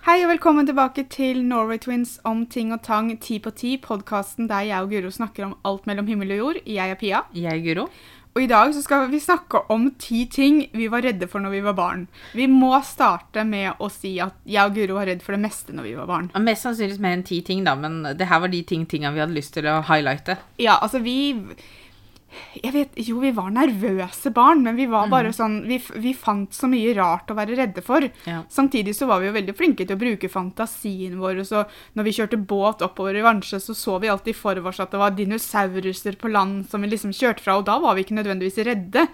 Hei og velkommen tilbake til Norway Twins om ting og tang ti på ti, podkasten der jeg og Guro snakker om alt mellom himmel og jord. Jeg er Pia. Jeg er Guro. Og i dag så skal vi snakke om ti ting vi var redde for når vi var barn. Vi må starte med å si at jeg og Guro var redd for det meste når vi var barn. Og Mest sannsynligvis mer enn ti ting, da, men det her var de ting, tinga vi hadde lyst til å highlighte. Ja, altså vi jeg vet, Jo, vi var nervøse barn, men vi var bare sånn vi, vi fant så mye rart å være redde for. Ja. Samtidig så var vi jo veldig flinke til å bruke fantasien vår. Så når vi kjørte båt oppover i Vansjø, så så vi alltid for oss at det var dinosauruser på land som vi liksom kjørte fra, og da var vi ikke nødvendigvis redde.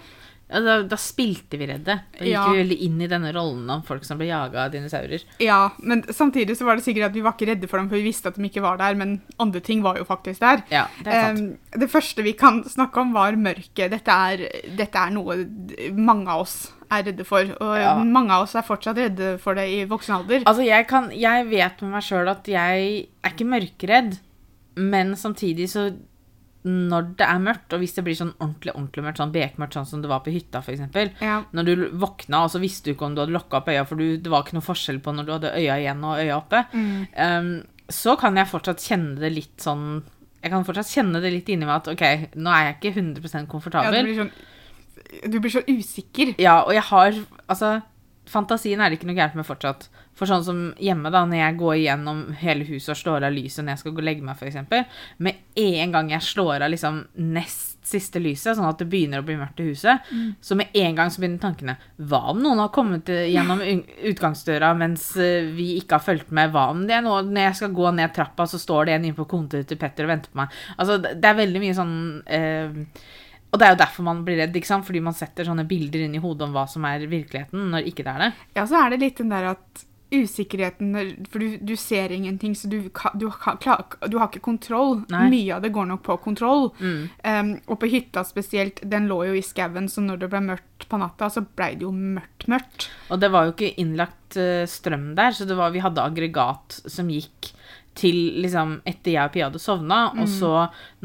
Ja, da, da spilte vi redde. Da gikk Ja. vi veldig inn i denne rollen om folk som ble jaga av dinosaurer. Ja, men samtidig så var det sikkert at vi var ikke redde for dem, for vi visste at de ikke var der, men andre ting var jo faktisk der. Ja, det er sant. Um, det første vi kan snakke om, var mørket. Dette er, dette er noe mange av oss er redde for. Og Ja. mange av oss er fortsatt redde for det i voksen alder. Altså, jeg, kan, jeg vet med meg sjøl at jeg er ikke mørkeredd, men samtidig så når det er mørkt, og hvis det blir sånn ordentlig ordentlig mørkt, sånn bekmørkt, sånn som det var på hytta f.eks. Ja. Når du våkna, og så visste du ikke om du hadde lokka opp øya, for du, det var ikke noe forskjell på når du hadde øya igjen og øya oppe, um, så kan jeg fortsatt kjenne det litt sånn Jeg kan fortsatt kjenne det litt inni meg at OK, nå er jeg ikke 100 Ja, du, komfortabel. blir sånn, du blir så usikker. Ja, og jeg har Altså, fantasien er det ikke noe gærent med fortsatt. For sånn som hjemme, da, når jeg går igjennom hele huset og slår av lyset når jeg skal gå og legge meg, f.eks. Med en gang jeg slår av liksom nest siste lyset, sånn at det begynner å bli mørkt i huset, så med en gang så begynner tankene Hva om noen har kommet gjennom utgangsdøra mens eh, vi ikke har fulgt med? Hva om det er noe Når jeg skal gå ned trappa, så står det en inne på kontoret til Petter og venter på meg? Altså, det det er veldig mye sånn eh, og det er jo derfor man blir redd, ikke sant? fordi man setter sånne bilder inn i hodet om hva som er virkeligheten, når ikke det er det. Ja, så er det litt den der at usikkerheten For du, du ser ingenting, så du, du, du har ikke kontroll. Nei. Mye av det går nok på kontroll. Mm. Um, og på hytta spesielt, den lå jo i skauen, så når det ble mørkt på natta, så ble det jo mørkt, mørkt. Og det var jo ikke innlagt eh, strøm der, så det var, vi hadde aggregat som gikk til liksom etter jeg og Pia hadde sovna, og så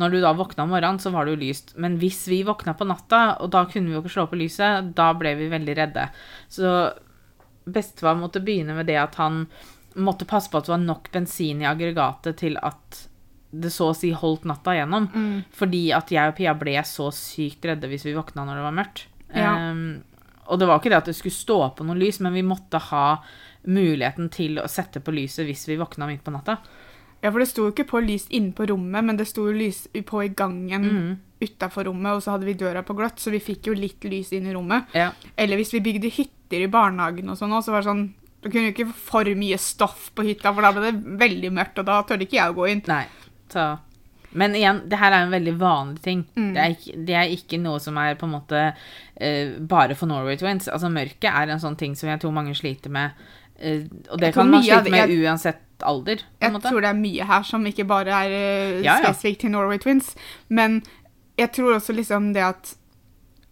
når du da våkna om morgenen, så var det jo lyst. Men hvis vi våkna på natta, og da kunne vi jo ikke slå på lyset, da ble vi veldig redde. Så bestefar måtte begynne med det at han måtte passe på at det var nok bensin i aggregatet til at det så å si holdt natta igjennom. Fordi at jeg og Pia ble så sykt redde hvis vi våkna når det var mørkt. Ja. Um, og det var ikke det at det skulle stå på noe lys, men vi måtte ha muligheten til å sette på lyset hvis vi våkna midt på natta. Ja, for det sto jo ikke på lys inne på rommet, men det sto lys på i gangen Mm. utafor rommet, og så hadde vi døra på gløtt, så vi fikk jo litt lys inn i rommet. Ja. Eller hvis vi bygde hytter i barnehagen og sånn, så var det sånn Da kunne jo ikke få for mye stoff på hytta, for da ble det veldig mørkt, og da tørde ikke jeg å gå inn. Nei. Så Men igjen, det her er en veldig vanlig ting. Mm. Det, er ikke, det er ikke noe som er på en måte eh, bare for Norway Twins. Altså Mørket er en sånn ting som jeg tror mange sliter med. eh, og det kan man slite med uansett alder. på Jeg måte. tror det er mye her som ikke bare er uh, Ja, ja. spesifikt til Norway Twins, men jeg tror også liksom det at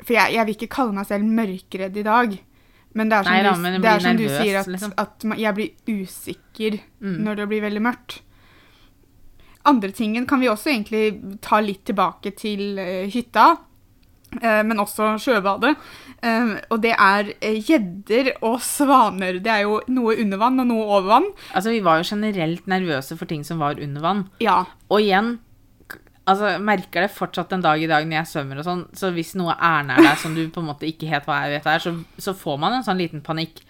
For jeg, jeg vil ikke kalle meg selv mørkredd i dag. Men det er som, Nei da, du, det er som du sier, at, liksom. at jeg blir usikker Mm. når det blir veldig mørkt. Andre tingen kan vi også egentlig ta litt tilbake til uh, hytta, eh, men også sjøbadet. Eh, og det er eh, gjedder og svaner. Det er jo noe under vann og noe over vann. Altså, vi var jo generelt nervøse for ting som var under vann. Ja, Og igjen Altså, merker det fortsatt en dag i dag når jeg svømmer og sånn, så hvis noe er nær deg som du på en måte ikke helt hva jeg vet er, så, så får man en sånn liten panikk.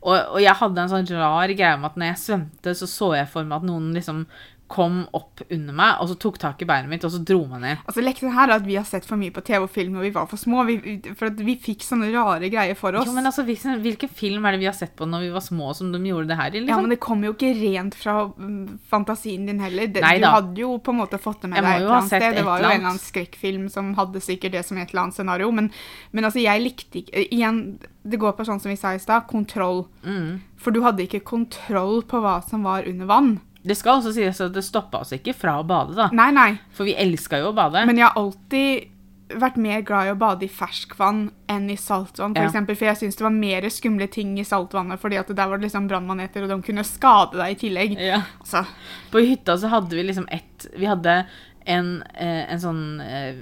Og, og jeg hadde en sånn rar greie med at når jeg svømte, så så jeg for meg at noen liksom kom opp under meg, og så tok tak i beinet mitt, og så dro meg ned. Altså, Leksen her er at vi har sett for mye på TV og film når vi var for små. Vi, for at vi fikk sånne rare greier for oss. Jo, men altså, hvilken, hvilken film er det vi har sett på når vi var små, som de gjorde det her i? Ja, liksom? men det kom jo ikke rent fra mm, fantasien din heller. Det, du hadde jo på en måte fått det med deg et eller annet sett sted. Det et var jo en eller annen skrekkfilm som hadde sikkert det som et eller annet scenario. Men, men altså, jeg likte ikke Igjen, det går på sånn som vi sa i stad, kontroll. Mm. For du hadde ikke kontroll på hva som var under vann. Det skal også sies at det stoppa oss ikke fra å bade, da. Nei, nei. For vi elska jo å bade. Men jeg har alltid vært mer glad i å bade i ferskvann enn i saltvann, for Ja. eksempel, For jeg syns det var mer skumle ting i saltvannet, fordi at der var det liksom brannmaneter, og de kunne skade deg i tillegg. Ja. Så. På hytta så hadde vi liksom ett Vi hadde en, eh, en sånn eh,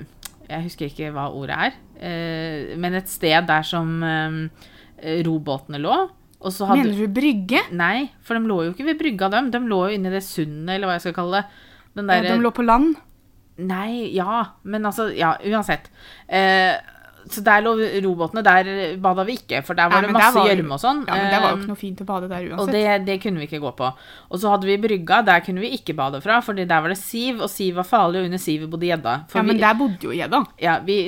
Jeg husker ikke hva ordet er, eh, men et sted der som robåtene lå. Og så hadde Mener du brygge? Nei, for de lå jo ikke ved brygga, dem. De lå jo inni det sundet, eller hva jeg skal kalle det. Den Ja, de lå på land? Nei, ja, men altså Ja, uansett. Eh, så der lå robåtene. Der bada vi ikke, for der var Nei, det masse gjørme og sånn. Ja, men det var jo Eh, ikke noe fint å bade der og uansett. det, det kunne vi ikke gå på. Og så hadde vi brygga, der kunne vi ikke bade fra, fordi der var det siv, og siv var farlig, og under sivet bodde gjedda. Ja, men vi, der bodde jo gjedda. ja, vi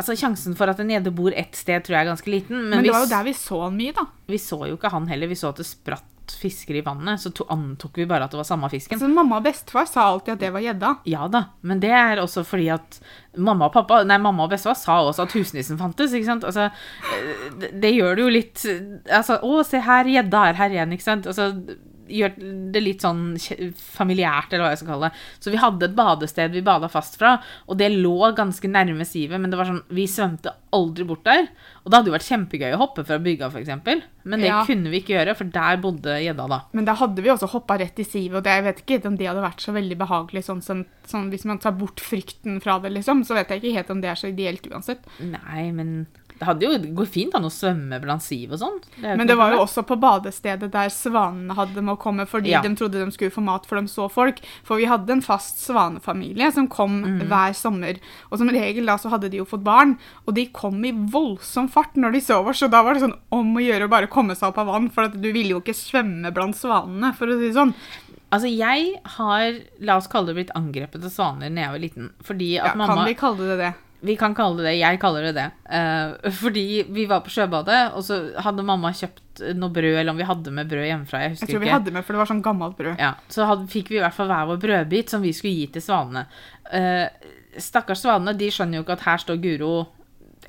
Altså, sjansen for at en gjedde bor ett sted, tror jeg er ganske liten. Men, Men det var jo der vi så han mye, da. vi så jo ikke han heller. Vi så at det spratt fisker i vannet, så to, antok vi bare at det var samme fisken. Så mamma og bestefar sa alltid at det var gjedda. Ja da, men det er også fordi at mamma og pappa, nei, mamma og bestefar sa også at husnissen fantes, ikke sant? Altså, eh, det, det gjør det jo litt Altså, å, se her, gjedda er her igjen, ikke sant? Altså, gjør det litt sånn familiært, eller hva jeg skal kalle det. Så vi hadde et badested vi bada fast fra, og det lå ganske nærme sivet, men det var sånn, vi svømte aldri bort der. Og det hadde jo vært kjempegøy å hoppe fra brygga, eksempel. Men det Ja. kunne vi ikke gjøre, for der bodde gjedda da. Men da hadde vi også hoppa rett i sivet, og det, jeg vet ikke om det hadde vært så veldig behagelig sånn, som- sånn hvis man tar bort frykten fra det, liksom. Så vet jeg ikke helt om det er så ideelt uansett. Nei, men det hadde jo det går fint an å svømme blant siv og sånn. Men det var jo også på badestedet der svanene hadde med å komme fordi Ja. de trodde de skulle få mat for de så folk. For vi hadde en fast svanefamilie som kom Mm. hver sommer. Og som regel da så hadde de jo fått barn, og de kom i voldsom fart når de så oss. Så da var det sånn om å gjøre å bare komme seg opp av vann, for du ville jo ikke svømme blant svanene, for å si det sånn. Altså, jeg har, la oss kalle det, blitt angrepet av svaner da jeg var liten. Fordi at Ja, mamma Kan vi kalle det det? Vi kan kalle det det. Jeg kaller det det. Uh, fordi vi var på sjøbadet, og så hadde mamma kjøpt noe brød, eller om vi hadde med brød hjemmefra. Jeg Jeg tror vi ikke. hadde med, for det var sånn gammelt brød. Ja, så hadde, fikk vi i hvert fall hver vår brødbit som vi skulle gi til svanene. Uh, stakkars svanene, de skjønner jo ikke at her står Guro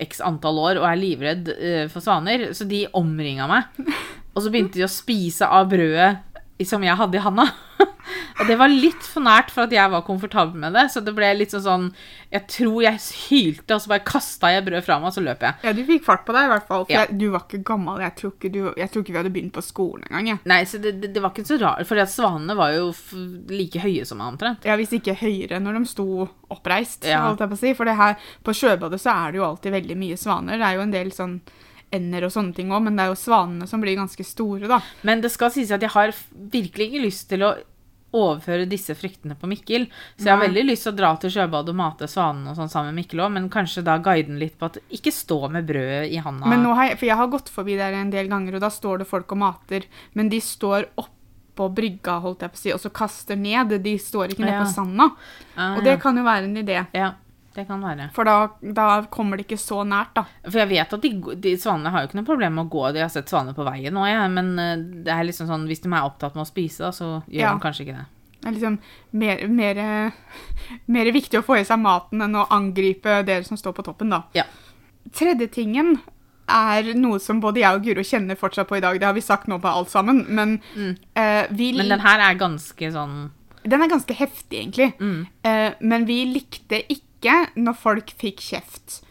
x antall år og er livredd uh, for svaner, så de omringa meg. Og så begynte de å spise av brødet som jeg hadde i handa. og det var litt for nært for at jeg var komfortabel med det, så det ble litt sånn sånn Jeg tror jeg hylte, og så bare kasta jeg brød fra meg, og så løp jeg. Ja, du fikk fart på deg i hvert fall. For Ja. jeg, du var ikke gammel. Jeg tror ikke, du, jeg tror ikke vi hadde begynt på skolen engang. jeg. Nei, så det, det, det var ikke så rart, for svanene var jo like høye som meg omtrent. Ja, hvis ikke høyere når de sto oppreist, Ja. holdt jeg på å si. For det her, på sjøbadet så er det jo alltid veldig mye svaner. Det er jo en del sånn ender og sånne ting òg, men det er jo svanene som blir ganske store, da. Men det skal sies at jeg har virkelig ikke lyst til å overføre disse fryktene på Mikkel. Så jeg har Nei. veldig lyst til å dra til sjøbadet og mate svanene og sånn sammen med Mikkel òg, men kanskje da guide den litt på at ikke stå med brødet i handa. Men nå har jeg, for jeg har gått forbi der en del ganger, og da står det folk og mater, men de står opp på brygga, holdt jeg på å si, og så kaster ned. De står ikke nede Ja. på sanda. Ah, Og det ja. kan jo være en idé, Ja, det kan være. for da, da kommer det ikke så nært, da. For jeg vet at de, de svanene har jo ikke noe problem med å gå, de har sett svaner på veien òg, jeg, men eh, det er liksom sånn, hvis de er opptatt med å spise, da, så gjør Ja. de kanskje ikke det. Det er liksom mer, mer, mer viktig å få i seg maten enn å angripe dere som står på toppen, da. Ja. Tredje tingen er noe som både jeg og Guro kjenner fortsatt på i dag. Det har vi sagt nå på alt sammen, men Mm. eh, vi Men den her er ganske sånn Den er ganske heftig, egentlig. mm, Eh, men vi likte ikke når folk fikk kjeft.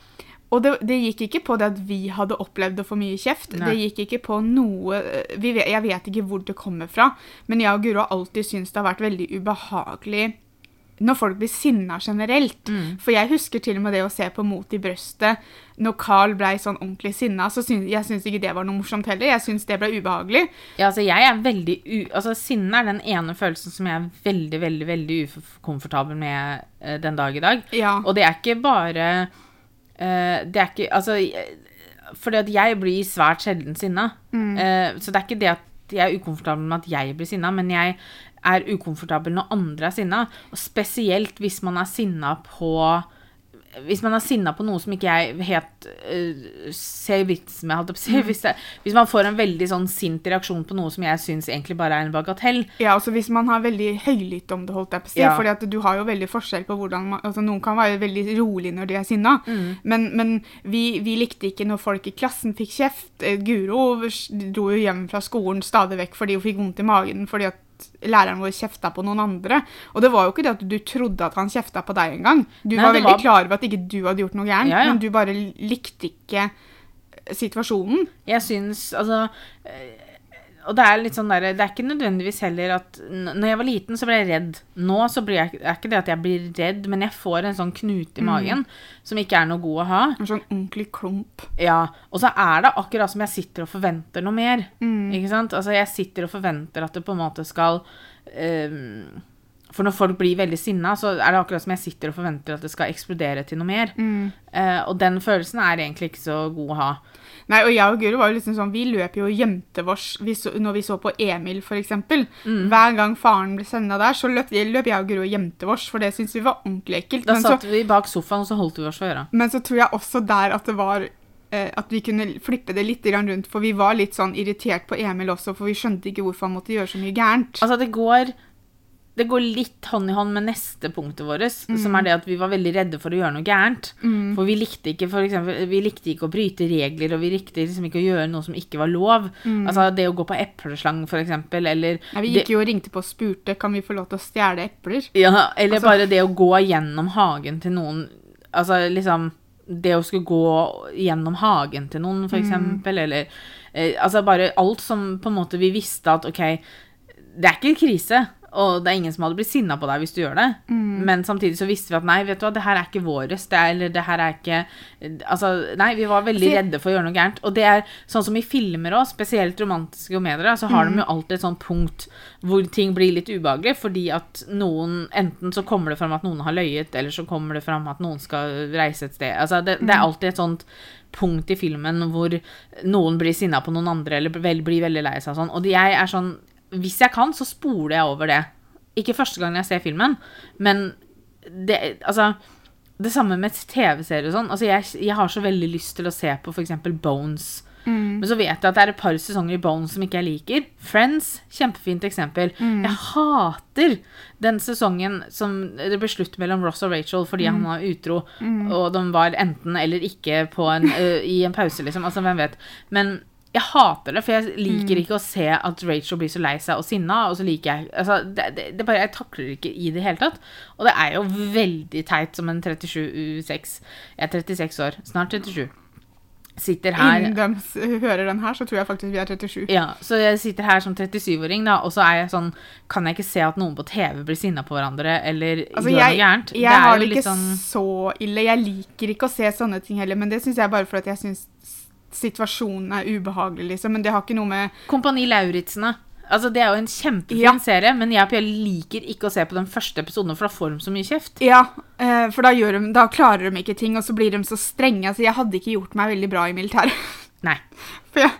Og det, det gikk ikke på det at vi hadde opplevd å få mye kjeft. Nei. Det gikk ikke på noe vi vet, Jeg vet ikke hvor det kommer fra, men jeg og Guro har alltid syntes det har vært veldig ubehagelig når folk blir sinna generelt. Mm. For jeg husker til og med det å se på Mot i brøstet når Carl blei sånn ordentlig sinna. Så syns, jeg syns ikke det var noe morsomt heller. Jeg syns det ble ubehagelig. Ja, altså jeg er veldig u... Altså sinne er den ene følelsen som jeg er veldig, veldig, veldig ukomfortabel med uh, den dag i dag. Ja. Og det er ikke bare uh, Det er ikke Altså Fordi at jeg blir svært sjelden sinna. Mm. Uh, så det er ikke det at jeg er ukomfortabel med at jeg blir sinna, men jeg er ukomfortabel når andre er sinna. Og spesielt hvis man er sinna på hvis man er sinna på noe som ikke jeg helt uh, ser vitsen med, på. Hvis, det, hvis man får en veldig sånn sint reaksjon på noe som jeg syns egentlig bare er en bagatell. Ja, altså Hvis man har veldig høylytt om det, holdt jeg på å si. Ja. at du har jo veldig forskjell på hvordan man, altså Noen kan være veldig rolig når de er sinna, Mm. men, men vi, vi likte ikke når folk i klassen fikk kjeft. Eh, Guro dro jo hjem fra skolen stadig vekk fordi hun fikk vondt i magen fordi at læreren vår kjefta på noen andre. Og det var jo ikke det at du trodde at han kjefta på deg engang. Du Nei, var veldig var- klar over at ikke du hadde gjort noe gærent, Ja, ja. men du bare likte ikke situasjonen. Jeg syns Altså eh, og det er litt sånn der, det er ikke nødvendigvis heller at Når jeg var liten, så ble jeg redd. Nå så blir jeg, er ikke det at jeg blir redd, men jeg får en sånn knute i magen som ikke er noe god å ha. En sånn ordentlig klump. Ja, Og så er det akkurat som jeg sitter og forventer noe mer. Ikke sant? Altså, jeg sitter og forventer at det på en måte skal ehm, For når folk blir veldig sinna, så er det akkurat som jeg sitter og forventer at det skal eksplodere til noe mer. Eh, og den følelsen er egentlig ikke så god å ha. Nei, og jeg og Guro var jo liksom sånn, vi løp jo og gjemte oss når vi så på Emil, eksempel. Mm. Hver gang faren ble senda der, så løp, løp jeg og Guro og gjemte oss, for det syntes vi var ordentlig ekkelt. Da Men så, satt vi bak sofaen, og så holdt vi oss for øra. men så tror jeg også der at det var eh, at vi kunne flippe det litt rundt, for vi var litt sånn irritert på Emil også, for vi skjønte ikke hvorfor han måtte gjøre så mye gærent. Altså, det går det går litt hånd i hånd med neste punktet vårt, som er det at vi var veldig redde for å gjøre noe gærent. For vi likte ikke for eksempel, vi likte ikke å bryte regler, og vi likte liksom ikke å gjøre noe som ikke var lov. Altså det å gå på epleslang, for eksempel, eller ja, vi det- gikk jo og ringte på og spurte kan vi få lov til å stjele epler. Ja, eller Altså- bare det å gå gjennom hagen til noen Altså liksom Det å skulle gå gjennom hagen til noen, for eksempel, eller eh, Altså bare alt som på en måte vi visste at OK, det er ikke krise. Og det er ingen som hadde blitt sinna på deg hvis du gjør det. Men samtidig så visste vi at nei, vet du hva, det her er ikke våres. Det er, eller det her er ikke Altså, nei, vi var veldig redde for å gjøre noe gærent. Og det er sånn som i filmer òg, spesielt romantiske komedier, så har de jo alltid et sånt punkt hvor ting blir litt ubehagelig, fordi at noen Enten så kommer det fram at noen har løyet, eller så kommer det fram at noen skal reise et sted. Altså, det, det er alltid et sånt punkt i filmen hvor noen blir sinna på noen andre, eller blir veldig lei seg og sånn. Og jeg er sånn Hvis jeg kan, så spoler jeg over det. Ikke første gang jeg ser filmen, men det Altså det samme med TV-serier og sånn. Altså, jeg, jeg har så veldig lyst til å se på f.eks. Bones. Men så vet jeg at det er et par sesonger i Bones som ikke jeg liker. Friends, kjempefint eksempel. Jeg hater den sesongen som det ble slutt mellom Ross og Rachel fordi han var utro, og de var enten eller ikke på en, uh, i en pause, liksom. Altså, hvem vet. Men jeg hater det, for jeg liker ikke å se at Rachel blir så lei seg og sinna. Og så liker jeg altså, det, det, det bare, Jeg takler det ikke i det hele tatt. Og det er jo veldig teit som en 37 U6. Jeg er 36 år, snart 37. Sitter her Innen de hører den her, så tror jeg faktisk vi er 37. ja, så jeg sitter her som 37-åring, da, og så er jeg sånn Kan jeg ikke se at noen på TV blir sinna på hverandre, eller Altså, gjør jeg, noe gærent? jeg har det ikke sånn så ille. Jeg liker ikke å se sånne ting heller, men det syns jeg bare for at jeg syns situasjonen er ubehagelig, liksom. Men det har ikke noe med Kompani Lauritzene. Altså, det er jo en kjempefin Ja. serie, men jeg og Pia liker ikke å se på den første episoden, for da får de så mye kjeft. Ja, eh, for da, de, da klarer de ikke ting, og så blir de så strenge. Altså, jeg hadde ikke gjort meg veldig bra i militæret. Nei. For jeg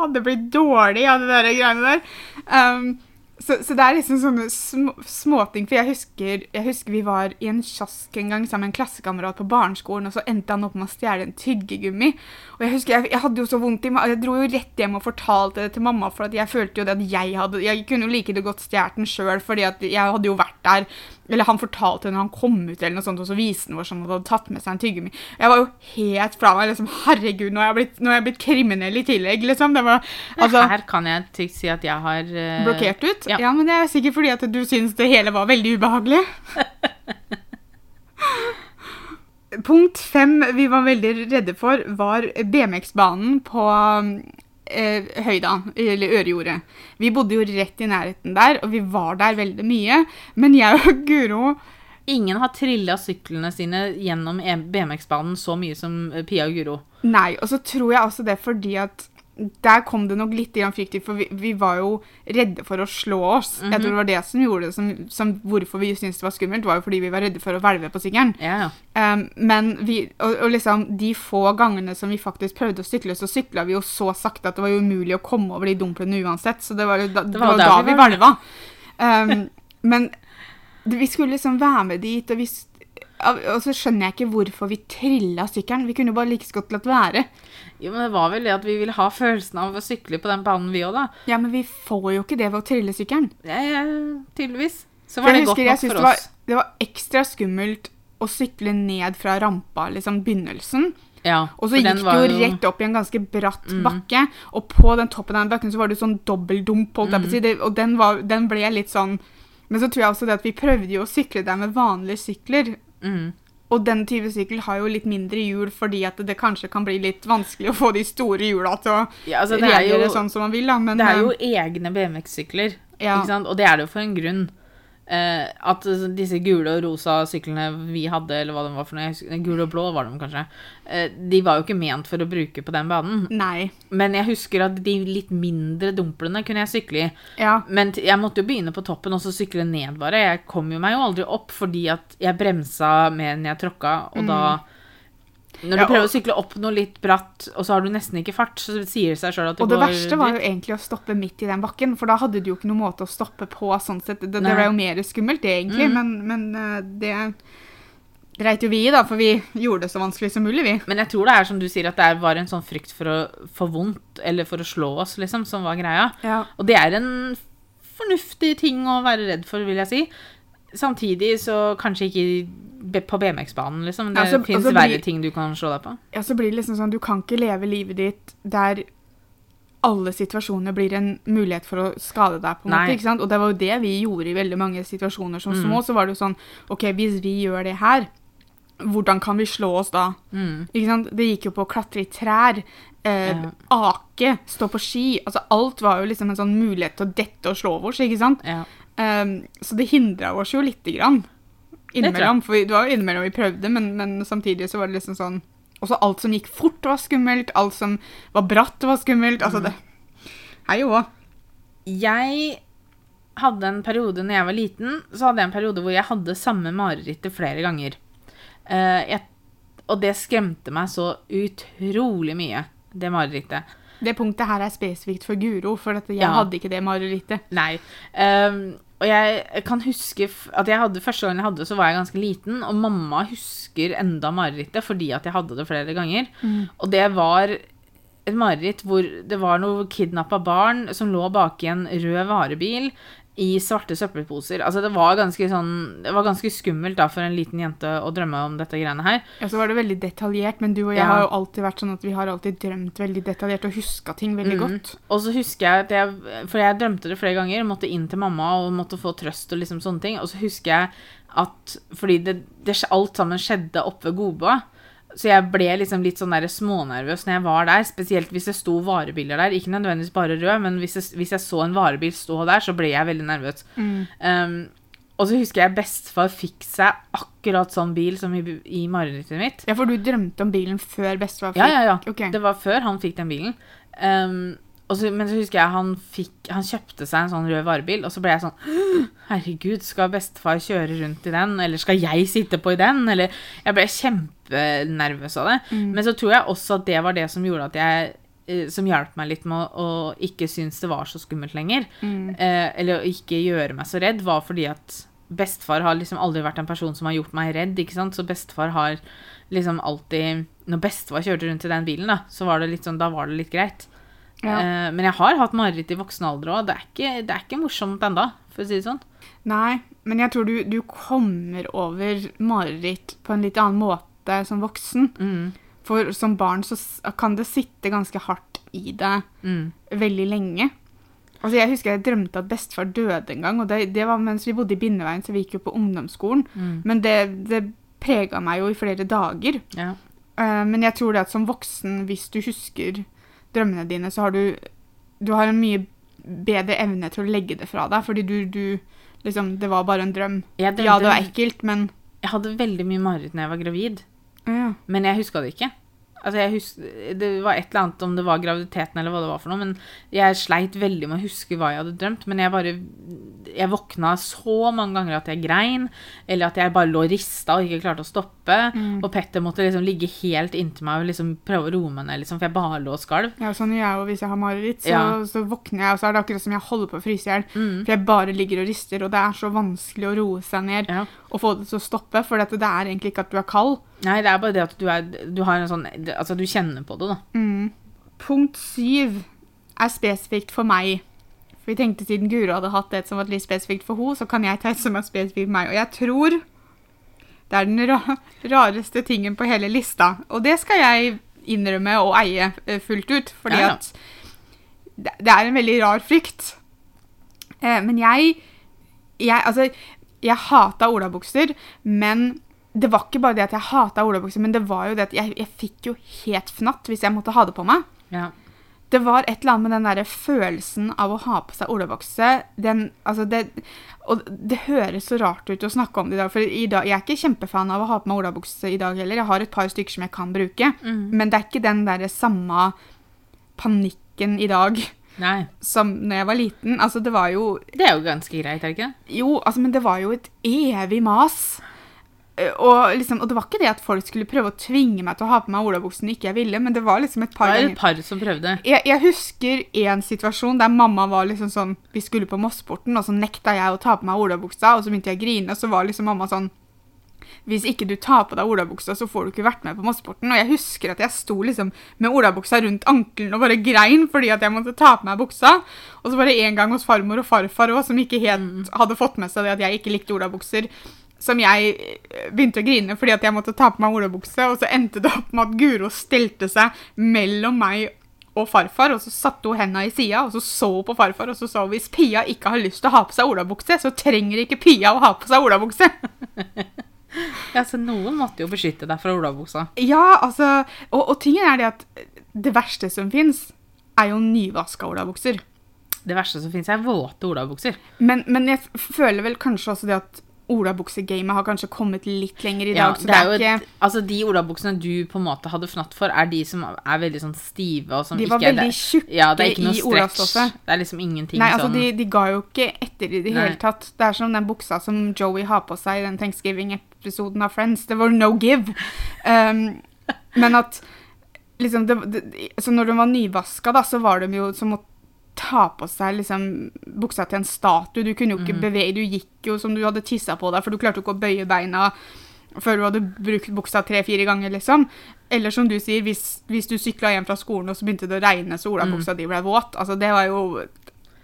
hadde blitt dårlig av det der greiene der. Um, så, så det er liksom sånne små, småting. For jeg husker, jeg husker vi var i en kiosk en gang sammen med en klassekamerat på barneskolen, og så endte han opp med å stjele en tyggegummi. Og jeg husker, jeg, jeg hadde jo så vondt i meg, Jeg dro jo rett hjem og fortalte det til mamma, for jeg følte jo det at jeg hadde Jeg kunne jo like det godt stjålet den sjøl, fordi at jeg hadde jo vært der. Eller han fortalte når han kom ut, eller noe sånt, og så viste han hvor han hadde tatt med seg en tyggegummi. Jeg var jo helt fra meg. liksom, Herregud, nå er jeg blitt, er jeg blitt kriminell i tillegg, liksom. Det var, altså, Her kan jeg trygt si at jeg har uh... blokkert ut? ja. Ja. men det er sikkert fordi at du syns det hele var veldig ubehagelig. Punkt fem vi var veldig redde for, var BMX-banen på eh, Høyda, eller Ørejordet. Vi bodde jo rett i nærheten der, og vi var der veldig mye. Men jeg og Guro Ingen har trilla syklene sine gjennom E- BMX-banen så mye som eh, Pia og Guro. Nei, og så tror jeg også det fordi at der kom det nok litt frykt for vi, vi var jo redde for å slå oss. Jeg tror det var det som gjorde det som, som hvorfor vi syntes det var skummelt, var jo fordi vi var redde for å hvelve på sykkelen. Ja. Um, men vi, og, og liksom de få gangene som vi faktisk prøvde å sykle, så sykla vi jo så sakte at det var jo umulig å komme over de dumplene uansett. Så det var jo da, det var jo da vi hvelva. Um, men det- vi skulle liksom være med dit, og vi og så skjønner jeg ikke hvorfor vi trilla sykkelen. Vi kunne jo bare like så godt latt være. Jo, men det var vel det at vi ville ha følelsen av å sykle på den banen, vi òg, da. Ja, men vi får jo ikke det ved å trille sykkelen. Ja, ja, tydeligvis. Så For var det jeg godt nok for for det var, oss. det var ekstra skummelt å sykle ned fra rampa, liksom begynnelsen. Ja, Og så gikk du det jo rett opp i en ganske bratt bakke, og på den toppen av den bakken så var det sånn dobbeldump, si, og den, var, den ble litt sånn Men så tror jeg også det at vi prøvde jo å sykle der med vanlige sykler, Mm. Og den type sykkel har jo litt mindre hjul fordi at det kanskje kan bli litt vanskelig å få de store hjula til å Ja, altså, det er reagere jo- sånn som man vil, da. Men Det er jo eh, egne BMX-sykler, Ja. og det er det jo for en grunn. Eh, at disse gule og rosa syklene vi hadde, eller hva de var for noe, husker- gule og blå var de kanskje, Uh, de var jo ikke ment for å bruke på den banen. Nei. Men jeg husker at de litt mindre dumplene kunne jeg sykle i. Ja. Men jeg måtte jo begynne på toppen og så sykle ned bare. Jeg kom jo meg jo aldri opp fordi at jeg bremsa mer enn jeg tråkka, og da Når du. Ja, og- prøver å sykle opp noe litt bratt, og så har du nesten ikke fart, så sier det seg sjøl at det Og det går verste var jo egentlig å stoppe midt i den bakken, for da hadde du jo ikke noen måte å stoppe på. sånn sett. Det, det var jo mer skummelt, det egentlig, Mm. men, men eh, det dreit jo vi i, da, for vi gjorde det så vanskelig som mulig, vi. Men jeg tror det er som du sier, at det var en sånn frykt for å få vondt, eller for å slå oss, liksom, som var greia. Ja. Og det er en fornuftig ting å være redd for, vil jeg si. Samtidig så kanskje ikke på BMX-banen, liksom. Det Ja, så- fins og så blir- verre ting du kan slå deg på. ja, så blir det liksom sånn, du kan ikke leve livet ditt der alle situasjoner blir en mulighet for å skade deg, på en Nei. måte, ikke sant? Og det var jo det vi gjorde i veldig mange situasjoner som Mm. små, så var det jo sånn, ok, hvis vi gjør det her, hvordan kan vi slå oss da? Mm. Ikke sant? Det gikk jo på å klatre i trær, eh, Ja. ake, stå på ski. Altså alt var jo liksom en sånn mulighet til å dette og slå oss, ikke sant? Ja. Um, så det hindra oss jo lite grann. Innimellom. For vi- det var jo innimellom vi prøvde, men, men samtidig så var det liksom sånn Også alt som gikk fort, var skummelt. Alt som var bratt, var skummelt. Altså det Hei òg. Jeg hadde en periode når jeg var liten, så hadde jeg en periode hvor jeg hadde samme marerittet flere ganger. Uh, jeg, og det skremte meg så utrolig mye, det marerittet. Det punktet her er spesifikt for Guro, for jeg Ja. hadde ikke det marerittet. Nei. ehm, og jeg kan huske at jeg hadde, første gangen jeg hadde det, så var jeg ganske liten, og mamma husker enda marerittet fordi at jeg hadde det flere ganger. Og det var et mareritt hvor det var noe kidnappa barn som lå bak i en rød varebil i svarte søppelposer. Altså det var ganske sånn Det var ganske skummelt da for en liten jente å drømme om dette greiene her. Ja, så var det veldig detaljert, men du og jeg Ja. har jo alltid vært sånn at vi har alltid drømt veldig detaljert og huska ting veldig mm. godt. Og så husker jeg at jeg For jeg drømte det flere ganger, måtte inn til mamma og måtte få trøst og liksom sånne ting. Og så husker jeg at Fordi det, det, alt sammen skjedde oppe ved Godboa. Så jeg ble liksom litt sånn der smånervøs når jeg var der, spesielt hvis det sto varebiler der. Ikke nødvendigvis bare rød, men hvis jeg, hvis jeg så en varebil stå der, så ble jeg veldig nervøs. Um, og så husker jeg bestefar fikk seg akkurat sånn bil som i, i marerittet mitt. Ja, for du drømte om bilen før bestefar Ja, ja, ja. Okay. Det var før han fikk den bilen. Um, så, men så husker jeg han, fikk, han kjøpte seg en sånn rød varebil, og så ble jeg sånn Herregud, skal bestefar kjøre rundt i den, eller skal jeg sitte på i den? Eller Jeg ble kjempenervøs av det. Mm. Men så tror jeg også at det var det som gjorde at jeg eh, som hjalp meg litt med å, å ikke synes det var så skummelt lenger. Mm. Eh, eller å ikke gjøre meg så redd, var fordi at bestefar har liksom aldri vært en person som har gjort meg redd, ikke sant. Så bestefar har liksom alltid Når bestefar kjørte rundt i den bilen, da, så var det litt sånn, da var det litt greit. Ja. Eh, men jeg har hatt mareritt i voksen alder òg. Det, det er ikke morsomt enda, for å si det sånn. Nei, men jeg tror du, du kommer over mareritt på en litt annen måte som voksen. Mm, For som barn så kan det sitte ganske hardt i deg mm, veldig lenge. Altså Jeg husker jeg drømte at bestefar døde en gang, og det, det var mens vi bodde i Bindeveien, så vi gikk jo på ungdomsskolen. mm. Men det, det prega meg jo i flere dager. Ja. Eh, men jeg tror det at som voksen, hvis du husker drømmene dine, så har du Du har en mye bedre evne til å legge det fra deg, fordi du, du liksom Det var bare en drøm. Ja, det var ekkelt, men jeg hadde veldig mye mareritt når jeg var gravid, ja. men jeg huska det ikke. Altså, jeg hus det var et eller annet om det var graviditeten eller hva det var for noe, men jeg sleit veldig med å huske hva jeg hadde drømt. Men jeg bare Jeg våkna så mange ganger at jeg grein, eller at jeg bare lå rista og ikke klarte å stoppe. Mm. Og Petter måtte liksom ligge helt inntil meg og liksom prøve å roe meg ned, liksom, for jeg bare lå og skalv. Ja, sånn gjør jeg jo hvis jeg har mareritt. Så, Ja. så våkner jeg, og så er det akkurat som jeg holder på å fryse i hjel. Mm. For jeg bare ligger og rister, og det er så vanskelig å roe seg ned Ja. Og få det til å stoppe. For det er egentlig ikke at du er kald. Nei, det er bare det at du er Du har en sånn Altså, du kjenner på det, da. Mm. Punkt syv er spesifikt for meg. For vi tenkte siden Guro hadde hatt et som var litt spesifikt for henne, så kan jeg ta et som er spesifikt for meg. Og jeg tror det er den ra rareste tingen på hele lista. Og det skal jeg innrømme og eie eh, fullt ut, fordi Ja, ja. at det, det er en veldig rar frykt. Eh, men jeg, jeg Altså, jeg hata olabukser, men det var ikke bare det at jeg hata olabukser, men det var jo det at jeg, jeg fikk jo helt fnatt hvis jeg måtte ha det på meg. Ja. Det var et eller annet med den der følelsen av å ha på seg olabukse. Den, altså det, og det høres så rart ut å snakke om det i dag, for i dag, jeg er ikke kjempefan av å ha på meg olabukse i dag heller. Jeg har et par stykker som jeg kan bruke, Mm. men det er ikke den der samme panikken i dag Nei. som når jeg var liten. Altså, det var jo Det er jo ganske greit, er det ikke? Jo, altså, men det var jo et evig mas. Eh, Og, liksom, og det var ikke det at folk skulle prøve å tvinge meg til å ha på meg olabuksen ikke jeg ville, men det var liksom et par, Det var et par som prøvde. jeg, jeg husker en situasjon der mamma var liksom sånn Vi skulle på Mossporten, og så nekta jeg å ta på meg olabuksa, og så begynte jeg å grine, og så var liksom mamma sånn Hvis ikke du tar på deg olabuksa, så får du ikke vært med på massesporten. Og jeg husker at jeg sto liksom med olabuksa rundt ankelen og bare grein fordi at jeg måtte ta på meg buksa. Og så var det en gang hos farmor og farfar òg, som ikke helt hadde fått med seg det at jeg ikke likte olabukser. Som jeg eh, begynte å grine fordi at jeg måtte ta på meg olabukse, og så endte det opp med at Guro stelte seg mellom meg og farfar, og så satte hun henda i sida, og så så på farfar, og så sa hun hvis Pia ikke har lyst til å ha på seg olabukse, så trenger ikke Pia å ha på seg olabukse. Ja, så noen måtte jo beskytte deg fra olabuksa. Ja, altså Og, og tingen er det at det verste som fins, er jo nyvaska olabukser. Det verste som fins, er våte olabukser. Men, men jeg føler vel kanskje også det at olabuksegamet har kanskje kommet litt lenger i Ja, dag. så det er jo et, altså De olabuksene du på en måte hadde fnatt for, er de som er veldig sånn stive og som De var ikke er veldig tjukke Ja, det er ikke noe i olastoffet. Det er liksom ingenting Nei, altså sånn de, de ga jo ikke etter i det hele tatt. Det er som den buksa som Joey har på seg i den Thanksgiving-episoden av Friends. Det var no give. Um, men at liksom det, det, Så når de var nyvaska, da, så var de jo som å ta på seg liksom buksa til en statue. Du kunne jo ikke Mhm. bevege Du gikk jo som du hadde tissa på deg, for du klarte jo ikke å bøye beina før du hadde brukt buksa tre-fire ganger, liksom. Eller som du sier, hvis, hvis du sykla hjem fra skolen og så begynte det å regne, så olabuksa di ble våt. Altså, det var jo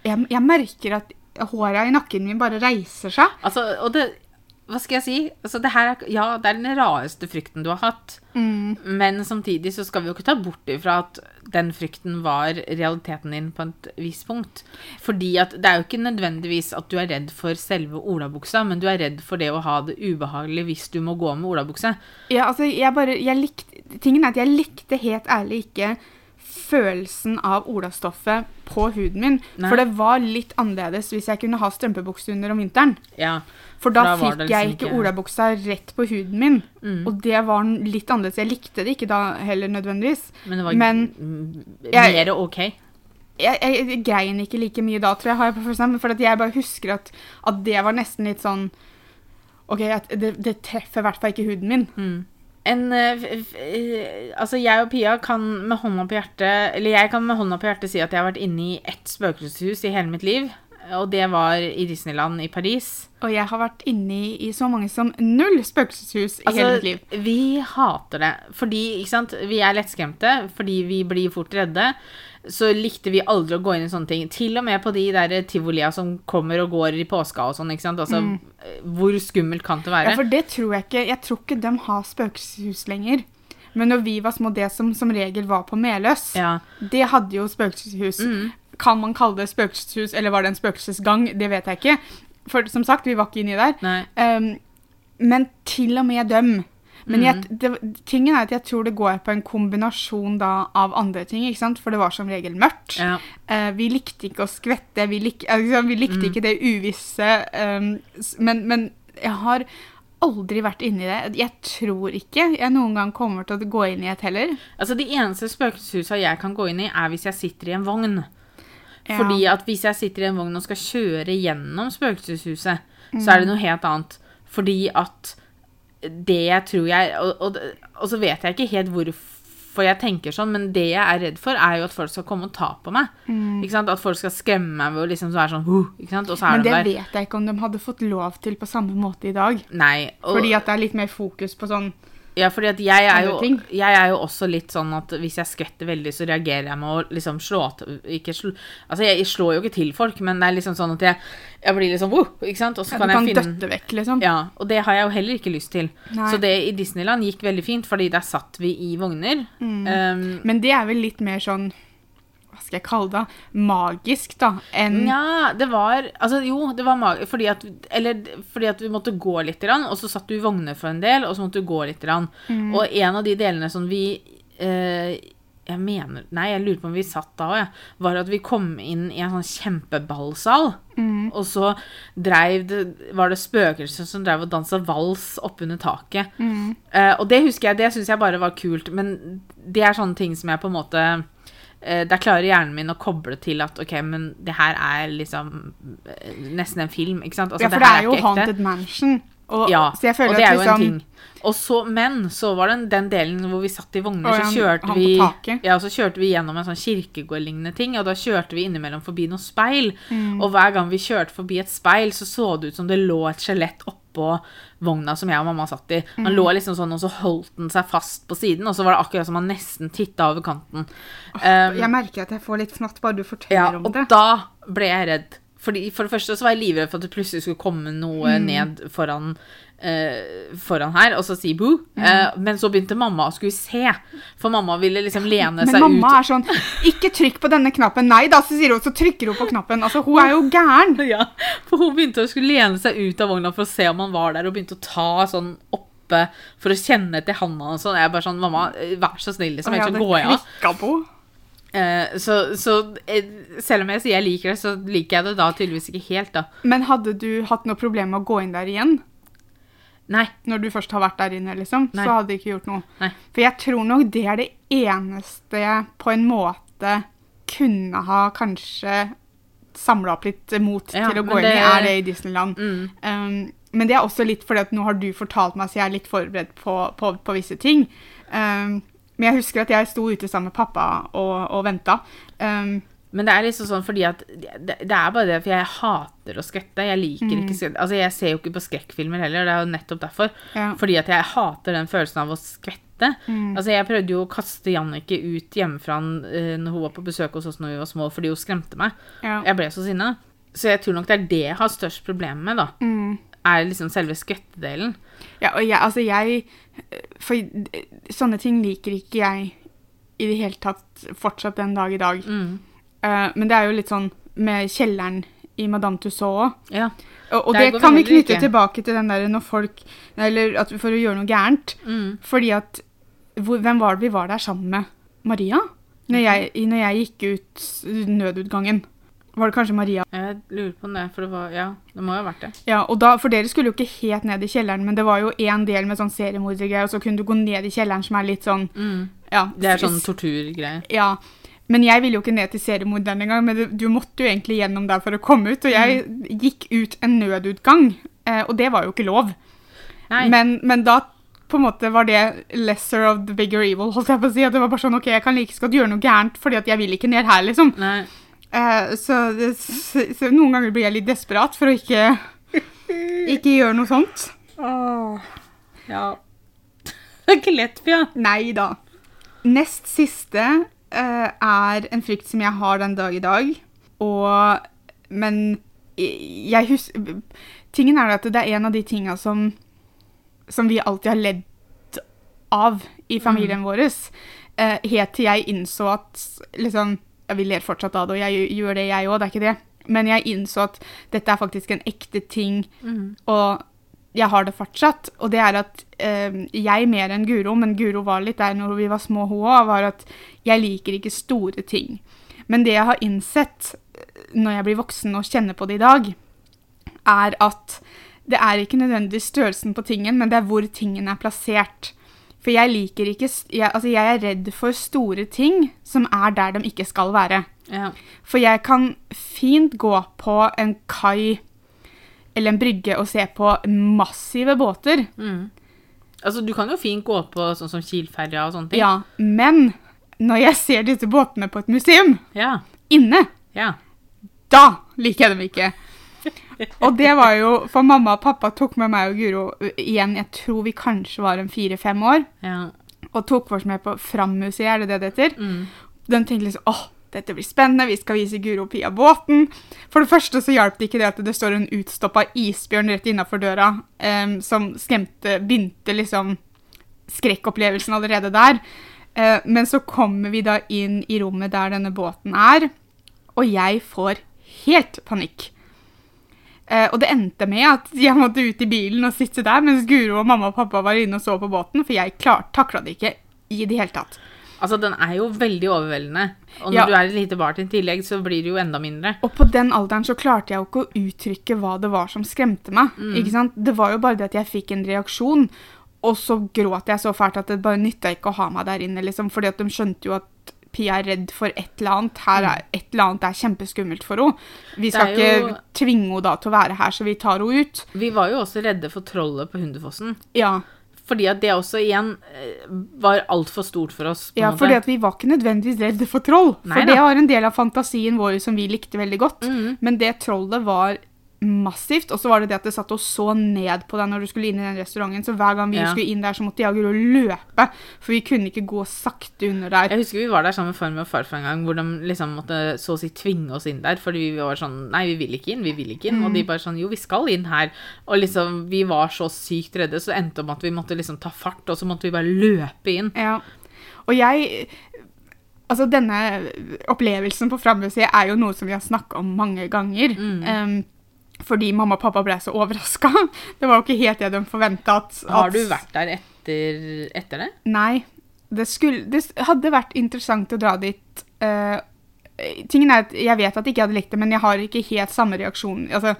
jeg, jeg merker at håra i nakken min bare reiser seg. Altså, og det Hva skal jeg si? Altså, det her er, ja, det er den rareste frykten du har hatt. Men samtidig så skal vi jo ikke ta bort ifra at den frykten var realiteten din på et visst punkt. Fordi at det er jo ikke nødvendigvis at du er redd for selve olabuksa, men du er redd for det å ha det ubehagelig hvis du må gå med olabukse. Ja, altså, jeg bare, jeg likte, tingen er at jeg likte helt ærlig ikke følelsen av olastoffet på huden min. Nei. For det var litt annerledes hvis jeg kunne ha strømpebukse under om vinteren. Ja. For da, Da fikk liksom jeg ikke ikke- olabuksa rett på huden min. Mm. Og det var litt annerledes. Jeg likte det ikke da heller nødvendigvis. Men det var Men- Jeg- mer ok. Jeg, jeg, jeg grein ikke like mye da, tror jeg, har jeg på følelsen. For jeg bare husker at, at det var nesten litt sånn OK, det, det treffer i hvert fall ikke huden min. Mm. En, eh, eh, altså jeg og Pia kan med hånda på hjertet Eller jeg kan med hånda på hjertet si at jeg har vært inne i ett spøkelseshus i hele mitt liv. Og det var i Disneyland i Paris. Og jeg har vært inne i, i så mange som null spøkelseshus i hele mitt liv. Altså, vi hater det. Fordi, ikke sant, vi er lettskremte, fordi vi blir fort redde. Så likte vi aldri å gå inn i sånne ting. Til og med på de der tivolia som kommer og går i påska og sånn. ikke sant? Altså, Hvor skummelt kan det være? Mm. Ja, for det tror jeg ikke. Jeg tror ikke de har spøkelseshus lenger. Men når vi var små, det som som regel var på Meløs, Ja. det hadde jo spøkelseshus. Mm. Kan man kalle det spøkelseshus, eller var det en spøkelsesgang? Det vet jeg ikke. For som sagt, vi var ikke inni der. Um, men til og med dem. Men Mm. jeg, det, tingen er at jeg tror det går på en kombinasjon da av andre ting, ikke sant? For det var som regel mørkt. Ja. Uh, vi likte ikke å skvette, vi, lik, liksom, vi likte Mm. ikke det uvisse. um, men, men jeg har aldri vært inni det. Jeg tror ikke jeg noen gang kommer til å gå inn i et heller. Altså, De eneste spøkelseshusene jeg kan gå inn i, er hvis jeg sitter i en vogn. Ja. Fordi at hvis jeg sitter i en vogn og skal kjøre gjennom spøkelseshuset, så Mm. er det noe helt annet. Fordi at det jeg tror jeg Og, og, og så vet jeg ikke helt hvorfor jeg tenker sånn, men det jeg er redd for, er jo at folk skal komme og ta på meg. Ikke sant? At folk skal skremme meg ved å liksom være sånn «Huh», ikke sant? Og så er Mm. Men de det der. vet jeg ikke om de hadde fått lov til på samme måte i dag. Nei. Og, Fordi at det er litt mer fokus på sånn Ja, fordi at jeg er, jo, jeg er jo også litt sånn at hvis jeg skvetter veldig, så reagerer jeg med å liksom slå ikke slå, Altså, jeg slår jo ikke til folk, men det er liksom sånn at jeg, jeg blir liksom wow, ikke sant? Og så ja, kan Du kan jeg finne døtte vekk, liksom. Ja, og det har jeg jo heller ikke lyst til. Nei. Så det i Disneyland gikk veldig fint, fordi der satt vi i vogner. Mm. Um, Men det er vel litt mer sånn hva skal jeg kalle det, magisk, da, enn Nja, det var Altså, jo, det var magisk fordi at Eller fordi at vi måtte gå litt, grann, og så satt du i vogner for en del, og så måtte du gå litt. Grann. Mm. Og en av de delene som vi eh, Jeg mener Nei, jeg lurer på om vi satt da òg, jeg. Var at vi kom inn i en sånn kjempeballsal. Mm. Og så dreiv det, var det spøkelser som drev og dansa vals oppunder taket. Mm. Eh, og det husker jeg, det syns jeg bare var kult. Men det er sånne ting som jeg på en måte Der klarer hjernen min å koble til at OK, men det her er liksom eh, nesten en film, ikke sant? Altså, Ja, for det her er jo. Haunted Mansion. Og, Ja, så jeg føler og det er jo liksom en ting. Så, men så var det den- delen hvor vi satt i vogner, så kjørte vi. Ja, så kjørte vi gjennom en sånn kirkegårdlignende ting, og da kjørte vi innimellom forbi noen speil. Mm. Og hver gang vi kjørte forbi et speil, så så det ut som det lå et skjelett oppå vogna som jeg og mamma satt i. Han Mm. lå liksom sånn, og så holdt den seg fast på siden, og så var det akkurat som han nesten titta over kanten. Um, Jeg merker at jeg får litt fnatt bare du ja, forteller om og da ble jeg redd. Fordi For det første så var jeg livredd for at det plutselig skulle komme noe Mm. ned foran, eh, foran her, og så si boo. Mm. Eh, men så begynte mamma å skulle se, for mamma ville liksom lene Men seg mamma er sånn 'Ikke trykk på denne knappen.' Nei da, så sier hun, så trykker hun på knappen. Altså, hun er jo gæren. Ja, for hun begynte å skulle lene seg ut av vogna for å se om han var der, og begynte å ta sånn oppe for å kjenne til handa og sånn. Jeg er bare sånn 'Mamma, eh, vær så snill, liksom, jeg så hadde går på av'. Eh, så så eh, selv om jeg sier jeg liker det, så liker jeg det da tydeligvis ikke helt, da. Men hadde du hatt noe problem med å gå inn der igjen? Nei. Når du først har vært der inne, liksom? Nei. Så hadde det ikke gjort noe. Nei. For jeg tror nok det er det eneste jeg på en måte kunne ha kanskje samla opp litt mot Ja, til å gå inn i, det- er det i Disneyland. Mm. Um, men det er også litt fordi at nå har du fortalt meg, så jeg er litt forberedt på, på, på visse ting. Um, men jeg husker at jeg sto ute sammen med pappa og, og venta. Um, Men det er liksom sånn fordi at det, det er bare det, for jeg hater å skvette. Jeg liker Mm. ikke skvette. Altså, jeg ser jo ikke på skrekkfilmer heller, det er jo nettopp derfor. ja. Fordi at jeg hater den følelsen av å skvette. Mm. Altså, jeg prøvde jo å kaste Jannicke ut hjemmefra uh, når hun var på besøk hos oss når vi var små, fordi hun skremte meg. ja. Jeg ble så sinna. Så jeg tror nok det er det jeg har størst problem med, da. Mm. Er liksom selve skvettedelen. Ja, og jeg, altså jeg For sånne ting liker ikke jeg i det hele tatt fortsatt den dag i dag. Mm. Uh, men det er jo litt sånn med kjelleren i Madame Tussauds òg. Ja. Og, og det kan vi knytte ikke. tilbake til den der når folk Eller at for å gjøre noe gærent. Mm. Fordi at hvor, Hvem var det vi var der sammen med? Maria? Når jeg, når jeg gikk ut nødutgangen. Var det kanskje Maria? Jeg lurer på det, for det var Ja, det må jo ha vært det. Ja, og da, For dere skulle jo ikke helt ned i kjelleren, men det var jo en del med sånn seriemordergreier, og så kunne du gå ned i kjelleren som er litt sånn Mm. ja, Det er sånn torturgreier. Ja. Men jeg ville jo ikke ned til seriemorderen engang, men du, du måtte jo egentlig gjennom der for å komme ut. Og jeg gikk ut en nødutgang, eh, og det var jo ikke lov. Men, men da på en måte var det lesser of the bigger evil, holdt jeg på å si. At det var bare sånn, ok, jeg kan like godt gjøre noe gærent, fordi at jeg vil ikke ned her, liksom. Nei. Eh, så, det- så, noen ganger blir jeg litt desperat for å ikke, ikke gjøre noe sånt. Ja. Det er ikke lett, Pia. Nei da. Nest siste eh, er en frykt som jeg har den dag i dag. Og Men jeg husker Tingen er at det er en av de tinga som Som vi alltid har ledd av i familien vår. Eh, helt til jeg innså at liksom Vi ler fortsatt av det, og jeg gjør det, jeg òg, det er ikke det. Men jeg innså at dette er faktisk en ekte ting, og jeg har det fortsatt. Og det er at eh, jeg mer enn Guro, men Guro var litt der når vi var små, hun òg, var at jeg liker ikke store ting. Men det jeg har innsett eh, når jeg blir voksen og kjenner på det i dag, er at det er ikke nødvendigvis størrelsen på tingen, men det er hvor tingen er plassert. For jeg liker ikke jeg, Altså, jeg er redd for store ting som er der de ikke skal være. Ja. For jeg kan fint gå på en kai eller en brygge og se på massive båter. Mm. Altså, du kan jo fint gå på sånn som Kielferja og sånne ting. Ja, men når jeg ser disse båtene på et museum, Ja. inne, ja. da liker jeg dem ikke. Og det var jo For mamma og pappa tok med meg og Guro igjen, jeg tror vi kanskje var en fire-fem år, ja. og tok oss med på Frammuseet, er det det det heter? Mm. De tenkte liksom åh, dette blir spennende, vi skal vise Guro og Pia båten. For det første så hjalp det ikke det at det står en utstoppa isbjørn rett innafor døra, um, som skremte, begynte liksom skrekkopplevelsen allerede der. Men så kommer vi da inn i rommet der denne båten er, og jeg får helt panikk. Eh, og det endte med at jeg måtte ut i bilen og sitte der mens Guro og mamma og pappa var inne og så på båten, for jeg klar, takla det ikke i det hele tatt. Altså, den er jo veldig overveldende. Og når Ja. du er et lite barn i tillegg, så blir det jo enda mindre. Og på den alderen så klarte jeg jo ikke å uttrykke hva det var som skremte meg. ikke sant? Det var jo bare det at jeg fikk en reaksjon, og så gråt jeg så fælt at det bare nytta ikke å ha meg der inne, liksom. Fordi at de skjønte jo at Pia er redd for et eller annet. Her er et eller annet er kjempeskummelt for henne. Vi skal jo- ikke tvinge henne da til å være her, så vi tar henne ut. Vi var jo også redde for trollet på Hundefossen. Ja, Fordi at det også igjen eh, var altfor stort for oss. ja måte. fordi at vi var ikke nødvendigvis redde for troll. Nei for det var en del av fantasien vår som vi likte veldig godt. Mhm. Men det trollet var massivt, og så var det det at det satt og så ned på deg når du skulle inn i den restauranten, så hver gang vi Ja. skulle inn der, så måtte jeg og Guro løpe, for vi kunne ikke gå sakte under der. Jeg husker vi var der sammen med farmor og farfar en gang, hvor de liksom måtte så å si tvinge oss inn der, fordi vi var sånn Nei, vi vil ikke inn, vi vil ikke inn. Og de bare sånn Jo, vi skal inn her. Og liksom, vi var så sykt redde, så det endte om at vi måtte liksom ta fart, og så måtte vi bare løpe inn. Ja. Og jeg Altså, denne opplevelsen på Frammuseet er jo noe som vi har snakka om mange ganger. Mm. em, fordi mamma og pappa ble så overraska. Det var jo ikke helt det de forventa Har du vært der etter, etter det? Nei. Det, skulle, det hadde vært interessant å dra dit. Uh, tingen er at Jeg vet at jeg ikke hadde likt det, men jeg har ikke helt samme reaksjon. Altså,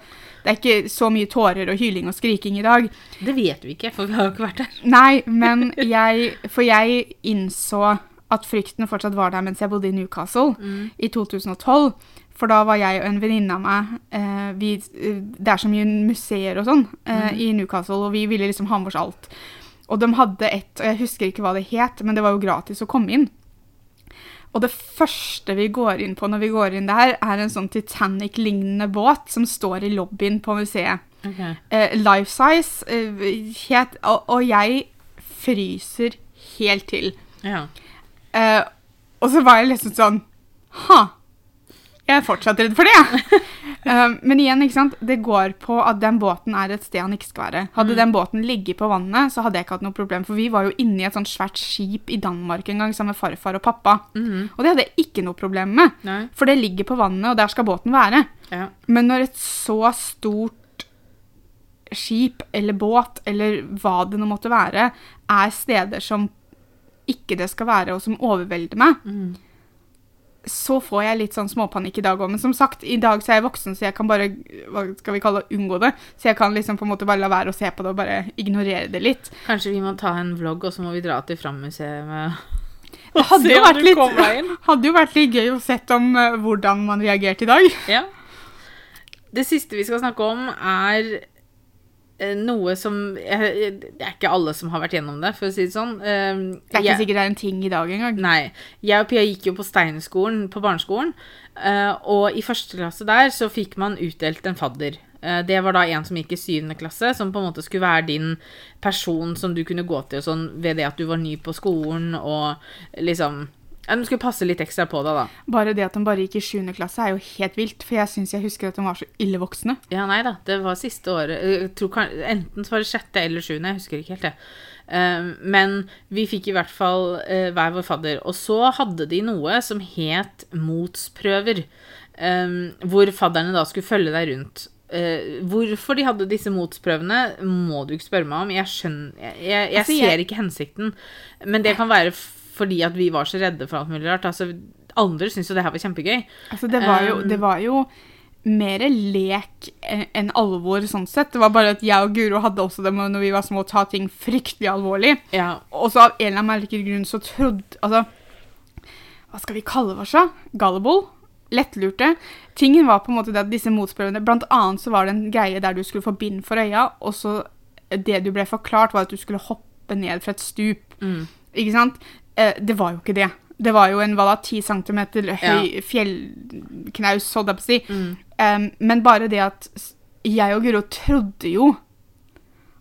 det er ikke så mye tårer og hyling og skriking i dag. Det vet vi ikke, for vi har jo ikke vært der. Nei, men jeg For jeg innså at frykten fortsatt var der mens jeg bodde i Newcastle i 2012. For da var jeg og en venninne av meg eh, vi, Det er så mye museer og sånn eh, i Newcastle, og vi ville liksom ha med oss alt. Og de hadde et, og jeg husker ikke hva det het, men det var jo gratis å komme inn. Og det første vi går inn på når vi går inn der, er en sånn Titanic-lignende båt som står i lobbyen på museet. Eh, life size. Eh, het, og, og jeg fryser helt til. Ja. Eh, og så var jeg liksom sånn Ha! Jeg er fortsatt redd for det. Eh, men igjen, ikke sant? det går på at den båten er et sted han ikke skal være. Hadde den båten ligget på vannet, så hadde jeg ikke hatt noe problem. For vi var jo inne i et sånt svært skip i Danmark en gang sammen med farfar og pappa. Mm. Og det hadde jeg ikke noe problem med. Nei. For det ligger på vannet, og der skal båten være. Ja. Men når et så stort skip eller båt eller hva det nå måtte være, er steder som ikke det skal være, og som overvelder meg, mm. så får jeg litt sånn småpanikk i dag òg. Men som sagt, i dag så er jeg voksen, så jeg kan bare hva skal vi kalle det, unngå det. Så jeg kan liksom på en måte bare la være å se på det og bare ignorere det litt. Kanskje vi må ta en vlogg, og så må vi dra til Fram-museet med Det hadde se jo litt, hadde jo vært litt gøy å sett om uh, hvordan man reagerte i dag. Ja. Det siste vi skal snakke om, er noe som eh, Det er ikke alle som har vært gjennom det, for å si det sånn. Eh, Det er ikke sikkert det er en ting i dag engang. Nei. Jeg og Pia gikk jo på Steinerskolen på barneskolen, eh, og i første klasse der så fikk man utdelt en fadder. Eh, Det var da en som gikk i syvende klasse, som på en måte skulle være din person som du kunne gå til og sånn, ved det at du var ny på skolen og liksom ja, De skulle passe litt ekstra på deg, da. Bare det at de bare gikk i 7. klasse, er jo helt vilt. For jeg syns jeg husker at de var så ille voksne. Ja, nei da. Det var siste året. Tror kan- Enten så var det sjette eller sjuende, jeg husker ikke helt det. Eh, men vi fikk i hvert fall eh, hver vår fadder. Og så hadde de noe som het motsprøver. eh, hvor fadderne da skulle følge deg rundt. Uh, hvorfor de hadde disse motsprøvene, må du ikke spørre meg om. Jeg skjønner Jeg, jeg, jeg Altså, jeg- ser ikke hensikten. Men det kan være fordi at vi var så redde for alt mulig rart. Altså, andre syntes jo det her var kjempegøy. Altså, det var jo, Um, det var jo mer lek enn alvor, sånn sett. Det var bare at jeg og Guro hadde også det med når vi var små, å ta ting fryktelig alvorlig. Ja, Og så av en eller annen merkelig grunn så trodde Altså, hva skal vi kalle oss, da? Gullible? Lettlurte. Tingen var på en måte det at disse motsprøvene Blant annet så var det en greie der du skulle få bind for øya, og så det du ble forklart, var at du skulle hoppe ned fra et stup. mm. Ikke sant? Eh, det var jo ikke det. Det var jo en hva da, 10 cm høy fjellknaus, holdt jeg på å si. Mm. Um, men bare det at jeg og Guro trodde jo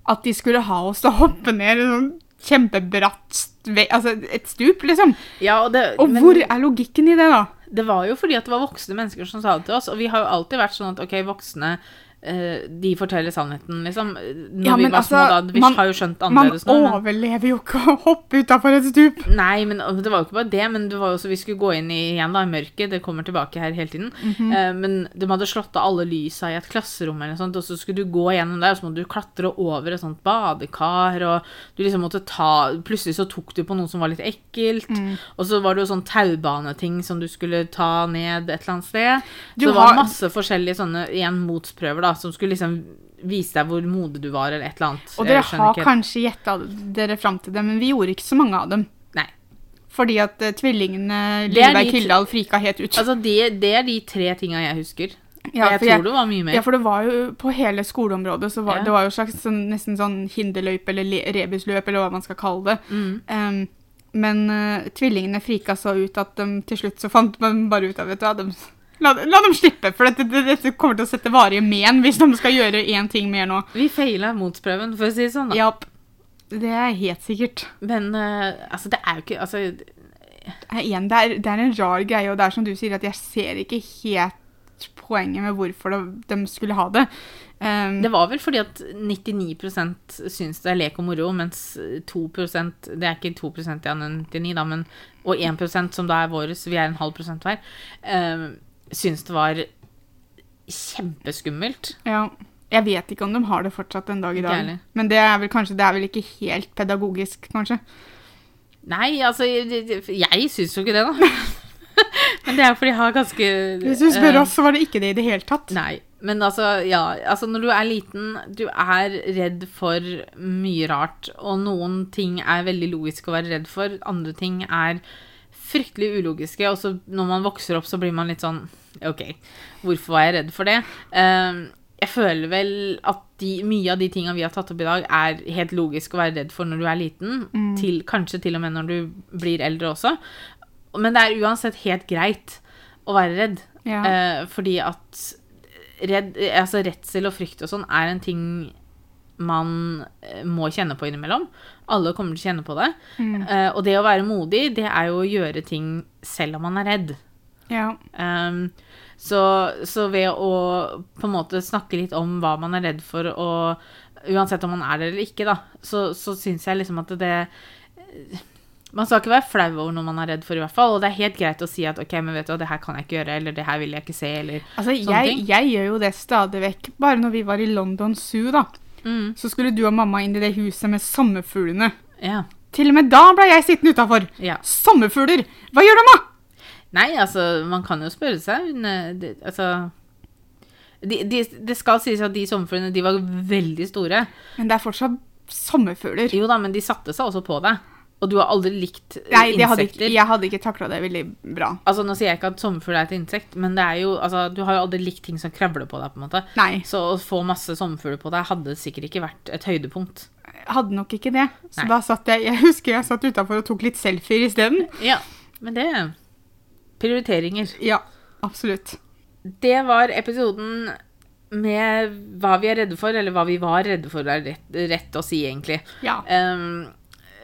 at de skulle ha oss til å hoppe ned en sånn kjempebratt Altså et stup, liksom. ja og, det, Og men- hvor er logikken i det, da? Det var jo fordi at det var voksne mennesker som sa det til oss, og vi har jo alltid vært sånn at ok, voksne de forteller sannheten, liksom. Når Ja, vi var altså, små da, vi man- har jo skjønt annerledes nå. men- overlever jo ikke å hoppe utafor et stup. Nei, men det var jo ikke bare det, men det var jo også, vi skulle gå inn i, igjen da, i mørket, det kommer tilbake her hele tiden. Mhm. Eh, men de hadde slått av alle lysa i et klasserom, eller noe sånt, og så skulle du gå gjennom der, og så måtte du klatre over et sånt badekar, og du liksom måtte ta, plutselig så tok du på noe som var litt ekkelt, Mm. og så var det jo sånn taubaneting som du skulle ta ned et eller annet sted. Du så det var har- masse forskjellige sånne, igjen, motsprøver da, som skulle liksom vise deg hvor modig du var, eller et eller annet. Og dere har ikke- kanskje gjetta dere fram til det, men vi gjorde ikke så mange av dem. Nei. Fordi at uh, tvillingene er Lilleberg Kildahl frika helt ut. Altså, det, det er de tre tinga jeg husker. Ja, jeg tror jeg- det var mye mer. Ja, for det var jo på hele skoleområdet så var Ja. det var jo slags sånn, nesten sånn hinderløype eller le- rebusløp eller hva man skal kalle det. Mm. Um, men uh, tvillingene frika så ut at de til slutt så fant man bare ut av vet du, hva, de, la, la dem slippe, for dette, dette kommer til å sette varige men hvis de skal gjøre én ting mer nå. Vi feila motsprøven, for å si det sånn. Ja. Det er helt sikkert. Men uh, altså, det er jo ikke Altså, Igjen, det er, det er en rar greie, og det er som du sier, at jeg ser ikke helt poenget med hvorfor de, skulle ha det. Um, det var vel fordi at 99% syns det er lek og moro, mens 2% Det er ikke 2% av 99, da, men Og 1% som da er våres, vi er en halv prosent hver, um, syns det var kjempeskummelt. Ja. Jeg vet ikke om de har det fortsatt en dag i dag. Men det er vel kanskje Det er vel ikke helt pedagogisk, kanskje. Nei, altså Jeg, jeg syns jo ikke det, da. men det er fordi jeg har ganske Hvis du spør eh, oss, så var det ikke det i det hele tatt. Nei, men altså, ja, altså når du er liten, du er redd for mye rart, og noen ting er veldig logiske å være redd for, andre ting er fryktelig ulogiske, og så når man vokser opp, så blir man litt sånn, ok, hvorfor var jeg redd for det? Ehm, jeg føler vel at de, mye av de tingene vi har tatt opp i dag, er helt logisk å være redd for når du er liten, til, kanskje til og med når du blir eldre også, men det er uansett helt greit å være redd, Ja. Uh, fordi at redd, altså redsel og frykt og sånn er en ting man eh, må kjenne på innimellom. Alle kommer til å kjenne på det. Eh, og det å være modig, det er jo å gjøre ting selv om man er redd. Ja. Um, så, så ved å på en måte snakke litt om hva man er redd for, og uansett om man er det eller ikke, da, så, så syns jeg liksom at det Man skal ikke være flau over noe man er redd for, i hvert fall. Og det er helt greit å si at ok, men vet du det her kan jeg ikke gjøre, eller det her vil jeg ikke se, eller Altså, Sånne jeg, ting. jeg gjør jo det stadig vekk. Bare når vi var i London Zoo, da, mm, så skulle du og mamma inn i det huset med sommerfuglene. Ja. Til og med da ble jeg sittende utafor. ja. Sommerfugler! Hva gjør de, da? Nei, altså, man kan jo spørre seg. Men, eh, det, altså de, de, Det skal sies at de sommerfuglene, de var veldig store. Men det er fortsatt sommerfugler. Jo da, men de satte seg også på deg. Og du har aldri likt Nei, insekter. hadde ikke, jeg hadde ikke takla det veldig bra. Altså, Nå sier jeg ikke at sommerfugl er et insekt, men det er jo, altså, du har jo aldri likt ting som kravler på deg. på en måte. Nei, Så å få masse sommerfugler på deg hadde sikkert ikke vært et høydepunkt. hadde nok ikke det. Så Nei. da satt jeg Jeg husker jeg satt utafor og tok litt selfier isteden. Ja, men det Prioriteringer. Ja, absolutt. Det var episoden med hva vi er redde for, eller hva vi var redde for, er rett, rett å si, egentlig. Ja. Um,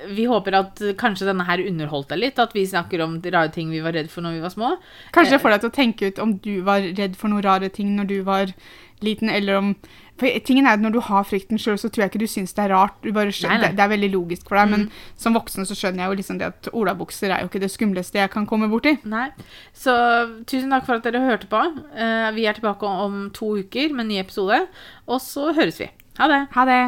vi håper at kanskje denne her underholdt deg litt, at vi snakker om de rare ting vi var redd for når vi var små. Kanskje det får deg til å tenke ut om du var redd for noen rare ting når du var liten, eller om For tingen er at når du har frykten sjøl, så tror jeg ikke du syns det er rart. Du bare skjønner. Det, det er veldig logisk for deg, men som voksen så skjønner jeg jo liksom det at olabukser er jo ikke det skumleste jeg kan komme borti. Nei. Så tusen takk for at dere hørte på. Uh, vi er tilbake om to uker med en ny episode, og så høres vi. Ha det. Ha det.